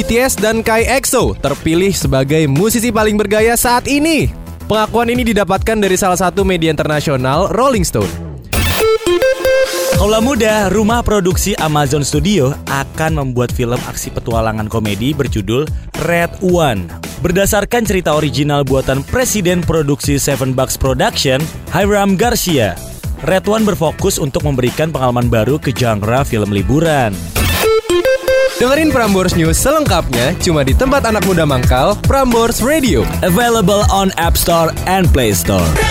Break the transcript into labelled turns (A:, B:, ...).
A: BTS dan Kai EXO terpilih sebagai musisi paling bergaya saat ini. Pengakuan ini didapatkan dari salah satu media internasional Rolling Stone.
B: Kaula muda, rumah produksi Amazon Studio akan membuat film aksi petualangan komedi berjudul Red One. Berdasarkan cerita original buatan Presiden Produksi Seven Bucks Production, Hiram Garcia. Red One berfokus untuk memberikan pengalaman baru ke genre film liburan.
A: Dengerin Prambors News selengkapnya cuma di tempat anak muda mangkal, Prambors Radio.
B: Available on App Store and Play Store.